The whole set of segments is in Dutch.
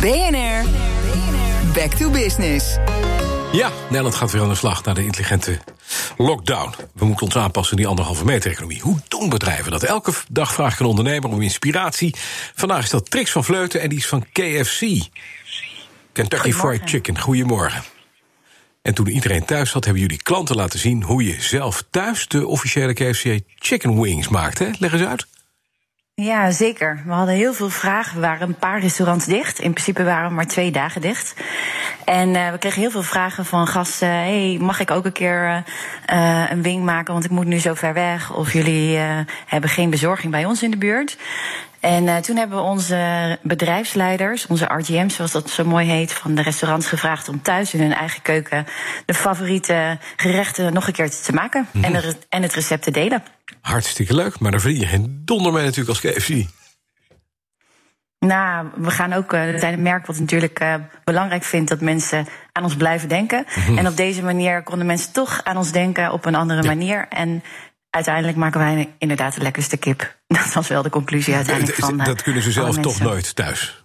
BNR, back to business. Ja, Nederland gaat weer aan de slag naar de intelligente lockdown. We moeten ons aanpassen aan die anderhalve meter economie. Hoe doen bedrijven dat? Elke dag vraag ik een ondernemer om inspiratie. Vandaag is dat Trix van Vleuten en die is van KFC. Kentucky Fried Chicken. Goedemorgen. En toen iedereen thuis zat, hebben jullie klanten laten zien hoe je zelf thuis de officiële KFC chicken wings maakt. Hè? Leg eens uit. Ja, zeker. We hadden heel veel vragen. We waren een paar restaurants dicht. In principe waren we maar twee dagen dicht. En uh, we kregen heel veel vragen van gasten. hey, mag ik ook een keer uh, een wing maken? Want ik moet nu zo ver weg. Of jullie hebben geen bezorging bij ons in de buurt. En uh, toen hebben we onze bedrijfsleiders, onze RGM's zoals dat zo mooi heet, van de restaurants gevraagd om thuis in hun eigen keuken de favoriete gerechten nog een keer te maken mm -hmm. en, de, en het recept te delen. Hartstikke leuk, maar daar verdien je geen donder mee natuurlijk als KFC. Nou, we gaan ook, uh, zijn een merk wat natuurlijk uh, belangrijk vindt dat mensen aan ons blijven denken. Mm -hmm. En op deze manier konden mensen toch aan ons denken op een andere ja. manier. En uiteindelijk maken wij inderdaad de lekkerste kip. Dat was wel de conclusie uiteindelijk van. Dat uh, kunnen ze zelf toch nooit thuis?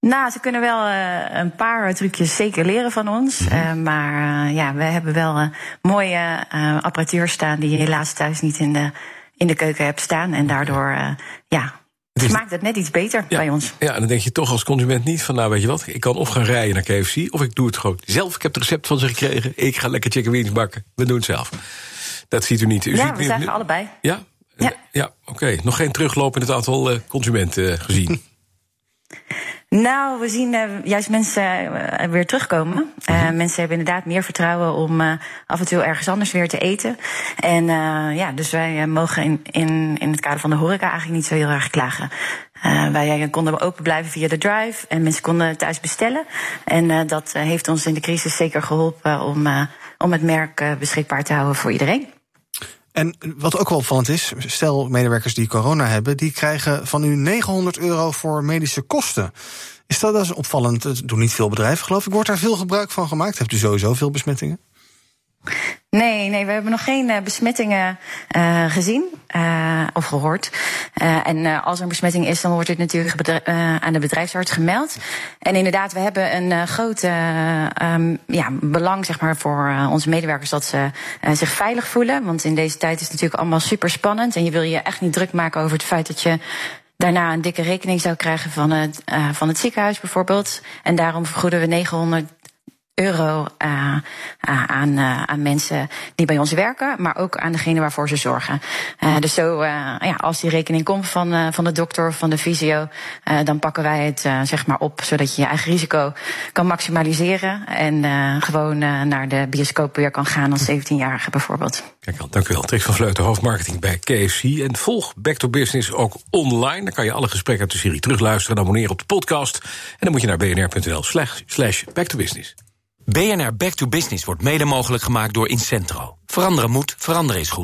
Nou, ze kunnen wel uh, een paar trucjes zeker leren van ons. Mm -hmm. uh, maar uh, ja, we hebben wel mooie apparatuur staan die je helaas thuis niet in de, in de keuken hebt staan. En daardoor, ja. Het maakt het net iets beter ja, bij ons. Ja, en dan denk je toch als consument niet van, nou weet je wat, ik kan of gaan rijden naar KFC, of ik doe het gewoon zelf. Ik heb het recept van ze gekregen, ik ga lekker chicken wings bakken. We doen het zelf. Dat ziet u niet. U ja, ziet we zeggen allebei. Ja? Ja, ja oké. Okay. Nog geen terugloop in het aantal uh, consumenten uh, gezien? Nou, we zien uh, juist mensen uh, weer terugkomen. Uh. Mensen hebben inderdaad meer vertrouwen om af en toe ergens anders weer te eten. En ja, dus wij mogen in, in, in het kader van de horeca eigenlijk niet zo heel erg klagen. wij konden open blijven via de drive en mensen konden thuis bestellen. En dat heeft ons in de crisis zeker geholpen om, om het merk beschikbaar te houden voor iedereen. En wat ook wel opvallend is, stel medewerkers die corona hebben, die krijgen van u 900 euro voor medische kosten. Is dat, dat is opvallend? Dat doen niet veel bedrijven, geloof ik. Wordt daar veel gebruik van gemaakt? Hebt u sowieso veel besmettingen? Nee, nee, we hebben nog geen uh, besmettingen uh, gezien uh, of gehoord. en als er een besmetting is, dan wordt het natuurlijk aan de bedrijfsarts gemeld. En inderdaad, we hebben een groot um, ja, belang zeg maar, voor onze medewerkers dat ze zich veilig voelen. Want in deze tijd is het natuurlijk allemaal super spannend. En je wil je echt niet druk maken over het feit dat je daarna een dikke rekening zou krijgen van het, van het ziekenhuis bijvoorbeeld. En daarom vergoeden we 900 euro uh, aan, uh, aan mensen die bij ons werken, maar ook aan degene waarvoor ze zorgen. Dus zo, ja, als die rekening komt van, van de dokter of van de fysio, dan pakken wij het zeg maar op, zodat je je eigen risico kan maximaliseren en gewoon naar de bioscoop weer kan gaan als 17-jarige bijvoorbeeld. Kijk al, dank u wel. Trix van Vleuten, hoofdmarketing bij KFC. En volg Back to Business ook online. Dan kan je alle gesprekken uit de serie terugluisteren en abonneren op de podcast. En dan moet je naar bnr.nl slash back to business. BNR Back to Business wordt mede mogelijk gemaakt door Incentro. Veranderen moet, veranderen is goed.